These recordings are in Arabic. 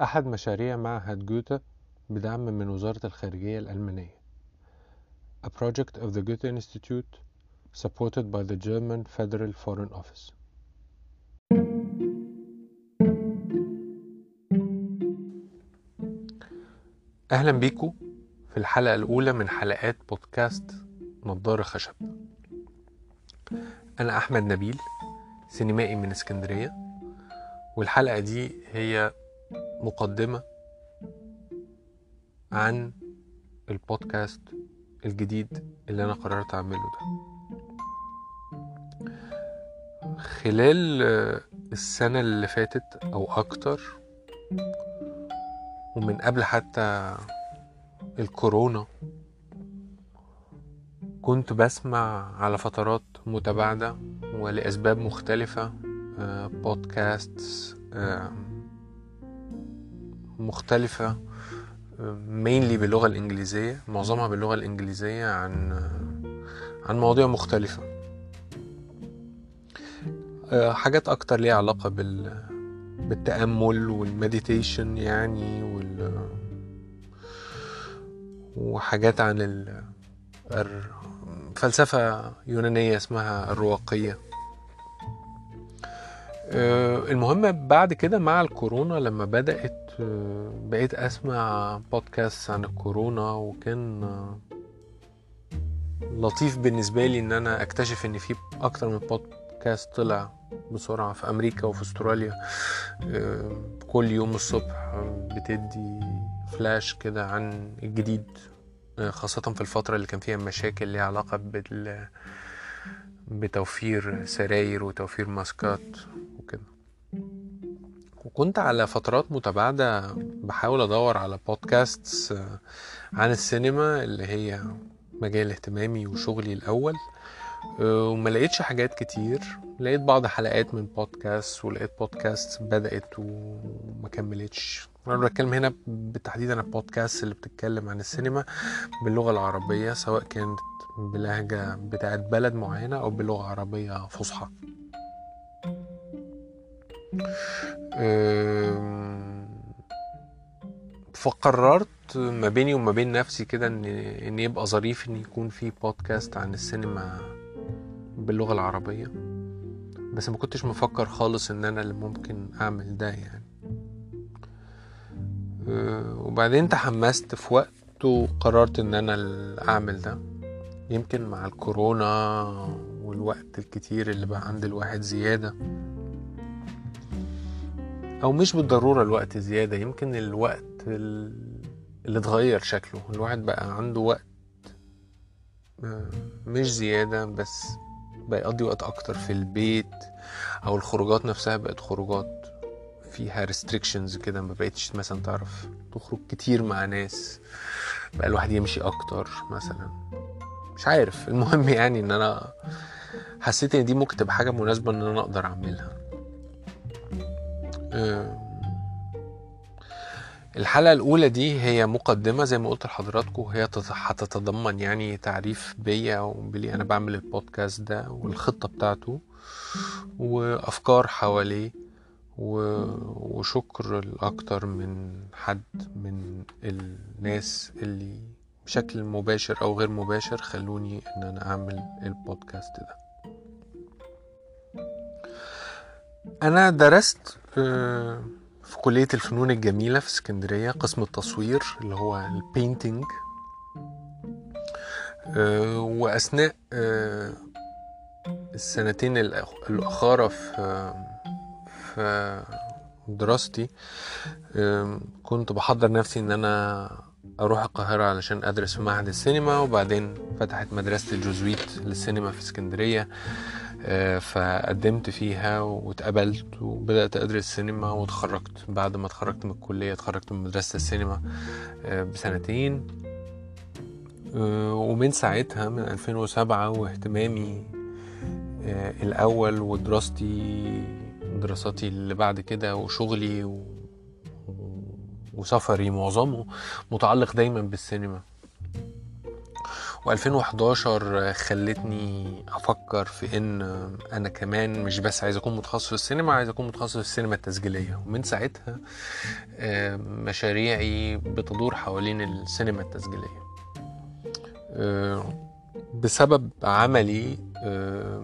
أحد مشاريع معهد جوتا بدعم من وزارة الخارجية الألمانية. A project of the Goethe Institute supported by the German Federal Foreign Office. أهلا بيكم في الحلقة الأولى من حلقات بودكاست نضارة خشب. أنا أحمد نبيل سينمائي من اسكندرية والحلقة دي هي مقدمة عن البودكاست الجديد اللي أنا قررت أعمله ده. خلال السنة اللي فاتت أو أكتر ومن قبل حتى الكورونا كنت بسمع على فترات متباعدة ولأسباب مختلفة بودكاست مختلفة مينلي باللغة الإنجليزية معظمها باللغة الإنجليزية عن عن مواضيع مختلفة. حاجات أكتر ليها علاقة بال بالتأمل والمديتيشن يعني وال وحاجات عن ال... فلسفة يونانية اسمها الرواقية. المهم بعد كده مع الكورونا لما بدأت بقيت أسمع بودكاست عن الكورونا وكان لطيف بالنسبة لي إن أنا أكتشف إن في أكتر من بودكاست طلع بسرعة في أمريكا وفي أستراليا. كل يوم الصبح بتدي فلاش كده عن الجديد خاصة في الفترة اللي كان فيها مشاكل ليها علاقة بال بتوفير سراير وتوفير ماسكات. وكنت على فترات متباعدة بحاول أدور على بودكاست عن السينما اللي هي مجال اهتمامي وشغلي الأول وما لقيتش حاجات كتير. لقيت بعض حلقات من بودكاست ولقيت بودكاست بدأت وما كملتش. أنا بتكلم هنا بالتحديد عن البودكاست اللي بتتكلم عن السينما باللغة العربية سواء كانت بلهجة بتاعت بلد معينة أو بلغة عربية فصحى. فقررت ما بيني وما بين نفسي كده ان إن يبقى ظريف إن يكون في بودكاست عن السينما باللغة العربية. بس ما كنتش مفكر خالص إن أنا اللي ممكن أعمل ده يعني. وبعدين تحمست في وقت وقررت إن أنا أعمل ده. يمكن مع الكورونا والوقت الكتير اللي بقى عند الواحد زيادة. أو مش بالضرورة الوقت زيادة يمكن الوقت اللي اتغير شكله. الواحد بقى عنده وقت مش زيادة بس بقى يقضي وقت أكتر في البيت أو الخروجات نفسها بقت خروجات فيها restrictions كده ما بقتش مثلا تعرف تخرج كتير مع ناس بقى الواحد يمشي أكتر مثلا. مش عارف. المهم يعني إن أنا حسيت إن دي ممكن تبقى حاجة مناسبة إن أنا أقدر أعملها. الحلقة الأولى دي هي مقدمة زي ما قلت لحضراتكم هي هتتضمن يعني تعريف بيا وبلي أنا بعمل البودكاست ده والخطة بتاعته وأفكار حواليه وشكر لأكتر من حد من الناس اللي بشكل مباشر أو غير مباشر خلوني إن أنا أعمل البودكاست ده. أنا درست في كلية الفنون الجميلة في اسكندرية قسم التصوير اللي هو البينتينج وأثناء السنتين الأخارة في في دراستي كنت بحضر نفسي إن أنا أروح القاهرة علشان أدرس في معهد السينما وبعدين فتحت مدرسة الجوزويت للسينما في اسكندرية. فقدمت فيها واتقبلت وبدأت أدرس سينما واتخرجت. بعد ما اتخرجت من الكلية اتخرجت من مدرسة السينما بسنتين. ومن ساعتها من 2007 واهتمامي الأول ودراستي دراساتي اللي بعد كده وشغلي و... وسفري معظمه متعلق دايما بالسينما. و2011 خلتني أفكر في إن أنا كمان مش بس عايز أكون متخصص في السينما عايز أكون متخصص في السينما التسجيلية. ومن ساعتها مشاريعي بتدور حوالين السينما التسجيلية. بسبب عملي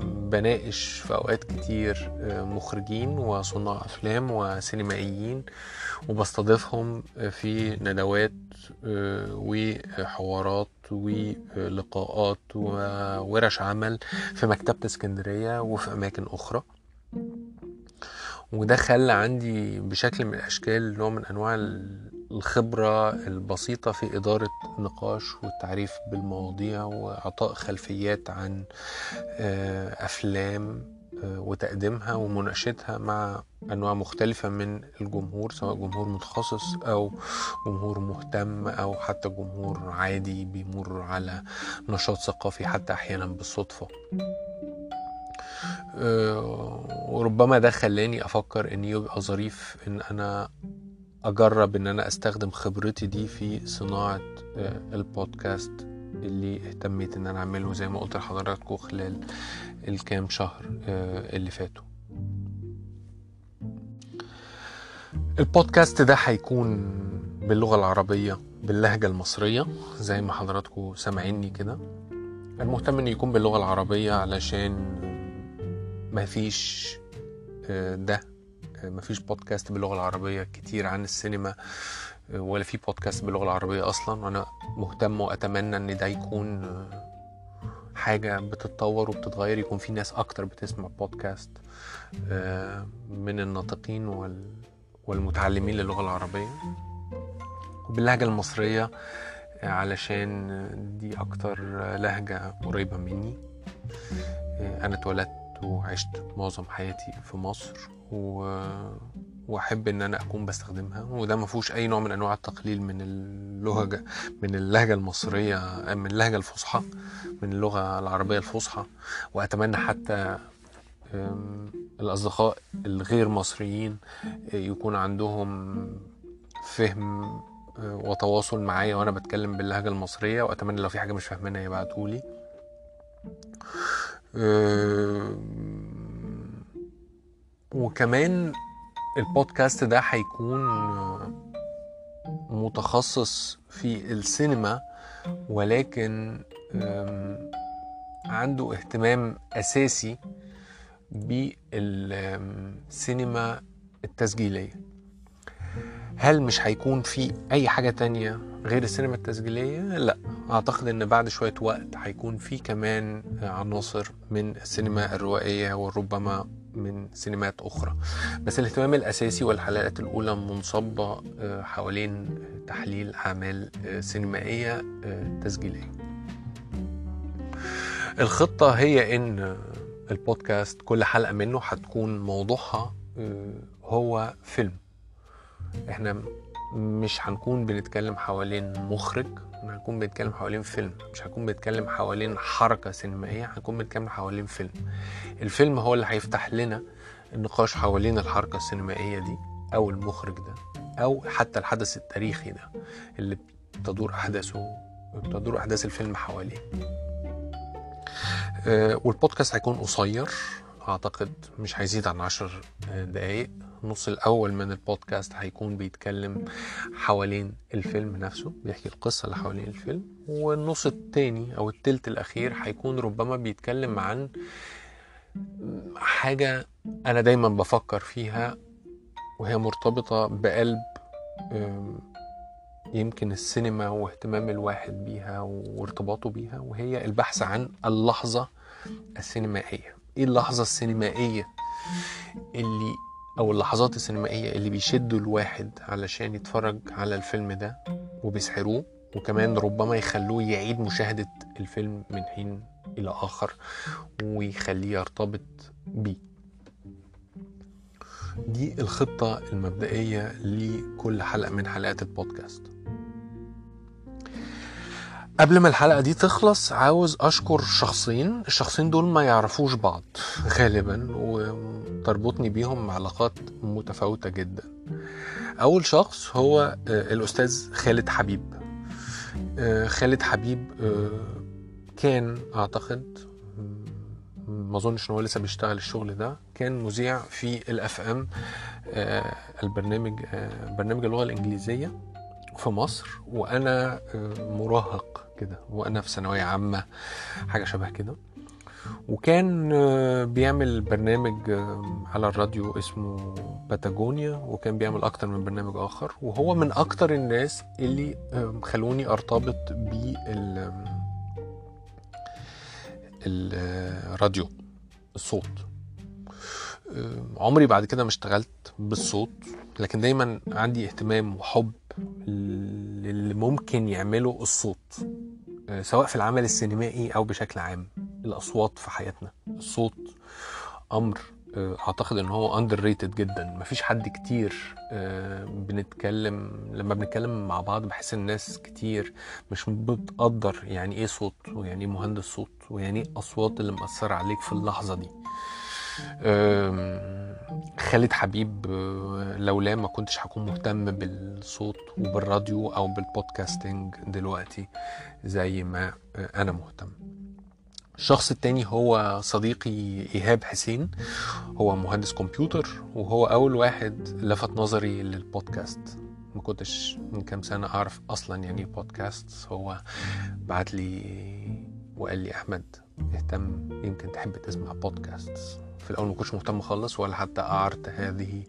بناقش في أوقات كتير مخرجين وصناع أفلام وسينمائيين وبستضيفهم في ندوات وحوارات ولقاءات وورش عمل في مكتبة اسكندرية وفي أماكن أخرى. وده خلى عندي بشكل من الأشكال نوع من أنواع الخبرة البسيطة في إدارة نقاش والتعريف بالمواضيع وإعطاء خلفيات عن أفلام وتقديمها ومناقشتها مع أنواع مختلفة من الجمهور سواء جمهور متخصص أو جمهور مهتم أو حتى جمهور عادي بيمر على نشاط ثقافي حتى أحيانا بالصدفة. وربما ده خلاني أفكر إن يبقى ظريف إن أنا أجرب إن أنا أستخدم خبرتي دي في صناعة أه، البودكاست. اللي اهتميت إن أنا أعمله زي ما قلت لحضراتكم خلال الكام شهر أه، اللي فاتوا. البودكاست ده هيكون باللغة العربية باللهجة المصرية زي ما حضراتكم سامعيني كده. المهتم ان يكون باللغة العربية علشان مفيش آه، ده آه، مفيش بودكاست باللغة العربية كتير عن السينما. آه، ولا في بودكاست باللغة العربية أصلا وأنا مهتم وأتمنى إن ده يكون حاجة بتتطور وبتتغير يكون في ناس أكتر بتسمع بودكاست من الناطقين وال والمتعلمين للغة العربية. وباللهجة المصرية علشان دي أكتر لهجة قريبة مني. أنا اتولدت وعشت معظم حياتي في مصر و... واحب إن أنا أكون بستخدمها وده ما فيهوش أي نوع من أنواع التقليل من اللهجة من اللهجة المصرية من اللهجة الفصحى من اللغة العربية الفصحى. وأتمنى حتى الأصدقاء الغير مصريين يكون عندهم فهم آه، وتواصل معايا وأنا بتكلم باللهجة المصرية. وأتمنى لو في حاجة مش فاهمينها يبعتولي وكمان البودكاست ده هيكون متخصص في السينما ولكن عنده اهتمام أساسي بالسينما التسجيلية هل مش هيكون في أي حاجة تانية غير السينما التسجيلية؟ لا أعتقد إن بعد شوية وقت هيكون في كمان عناصر من السينما الروائية وربما من سينمات أخرى. بس الاهتمام الأساسي والحلقات الأولى منصبة آه، حوالين تحليل أعمال آه، سينمائية آه، تسجيلية. الخطة هي إن البودكاست كل حلقة منه هتكون موضوعها هو فيلم. إحنا مش هنكون بنتكلم حوالين مخرج هنكون بنتكلم حوالين فيلم. مش هنكون بنتكلم حوالين حركة سينمائية هنكون بنتكلم حوالين فيلم. الفيلم هو اللي هيفتح لنا النقاش حوالين الحركة السينمائية دي أو المخرج ده أو حتى الحدث التاريخي ده اللي بتدور أحداثه بتدور أحداث الفيلم حواليه. آه، والبودكاست هيكون قصير أعتقد مش هيزيد عن عشر دقايق. النص الأول من البودكاست هيكون بيتكلم حوالين الفيلم نفسه بيحكي القصة اللي حوالين الفيلم. والنص التاني أو التلت الأخير هيكون ربما بيتكلم عن حاجة أنا دايما بفكر فيها وهي مرتبطة بقلب يمكن السينما واهتمام الواحد بيها وارتباطه بيها وهي البحث عن اللحظة السينمائية. إيه اللحظة السينمائية اللي أو اللحظات السينمائية اللي بيشدوا الواحد علشان يتفرج على الفيلم ده وبيسحروه وكمان ربما يخلوه يعيد مشاهدة الفيلم من حين إلى آخر ويخليه يرتبط بيه. دي الخطة المبدئية لكل حلقة من حلقات البودكاست. قبل ما الحلقة دي تخلص عاوز أشكر شخصين. الشخصين دول ما يعرفوش بعض غالبا وتربطني بيهم علاقات متفاوتة جدا. أول شخص هو آه، الأستاذ خالد حبيب. آه، خالد حبيب آه، كان أعتقد ما أظنش إن هو لسه بيشتغل الشغل ده كان مذيع في الاف ام البرنامج برنامج اللغة الإنجليزية في مصر. وأنا مراهق كده وأنا في ثانوية عامة حاجة شبه كده. وكان آه، بيعمل برنامج آه، على الراديو اسمه باتاجونيا وكان بيعمل أكتر من برنامج آخر. وهو من أكتر الناس اللي خلوني أرتبط بال الراديو الصوت. عمري بعد كده ما اشتغلت بالصوت لكن دايما عندي اهتمام وحب للي ممكن يعمله الصوت آه، سواء في العمل السينمائي أو بشكل عام الأصوات في حياتنا. الصوت أمر آه، أعتقد إن هو underrated جدا. مفيش حد كتير آه، بنتكلم لما بنتكلم مع بعض بحس الناس كتير مش بتقدر يعني إيه صوت ويعني إيه مهندس صوت ويعني إيه أصوات اللي مأثرة عليك في اللحظة دي. خالد حبيب لولا ما كنتش هكون مهتم بالصوت وبالراديو أو بالبودكاستنج دلوقتي زي ما أنا مهتم. الشخص التاني هو صديقي إيهاب حسين. هو مهندس كمبيوتر وهو أول واحد لفت نظري للبودكاست. ما كنتش من كام سنة أعرف أصلا يعني بودكاست هو بعت لي وقال لي أحمد اهتم يمكن تحب تسمع بودكاست في الأول ما كنتش مهتم خالص ولا حتى أعرت هذه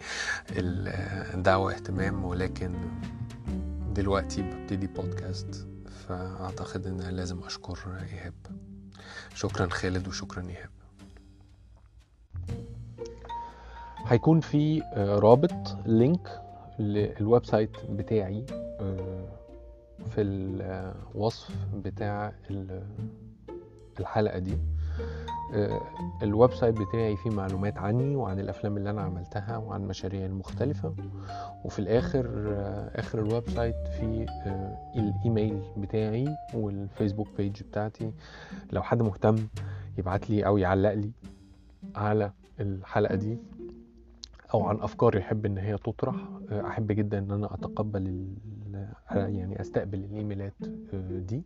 الدعوة اهتمام ولكن دلوقتي ببتدي بودكاست فأعتقد إن لازم أشكر إيهاب. شكرا خالد وشكرا إيهاب. هيكون في آه، رابط link لل website بتاعي آه، في الوصف بتاع ال- الحلقة دي. آه، ال website بتاعي فيه معلومات عني وعن الأفلام اللي أنا عملتها وعن مشاريعي المختلفة. وفي الآخر آه، آخر ال website فيه آه، الإيميل بتاعي وال Facebook page بتاعتي. لو حد مهتم يبعت لي أو يعلق لي على الحلقة دي أو عن أفكار يحب إن هي تطرح أحب جدا إن أنا أتقبل يعني أستقبل الإيميلات دي.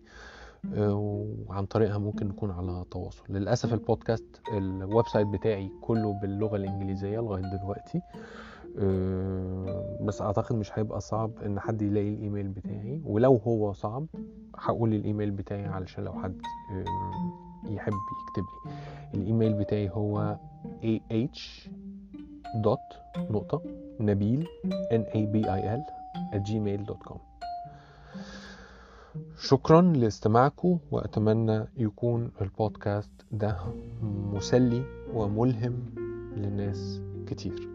وعن طريقها ممكن نكون على تواصل. للأسف البودكاست ال website بتاعي كله باللغة الإنجليزية لغاية دلوقتي. أه، بس أعتقد مش هيبقى صعب إن حد يلاقي الإيميل بتاعي. ولو هو صعب هقول الإيميل بتاعي علشان لو حد أم، يحب يكتب لي. الإيميل بتاعي هو ah دوت نقطة نبيل n a b i l at gmail.com شكرا لاستماعكم وأتمنى يكون البودكاست ده مسلي وملهم لناس كتير.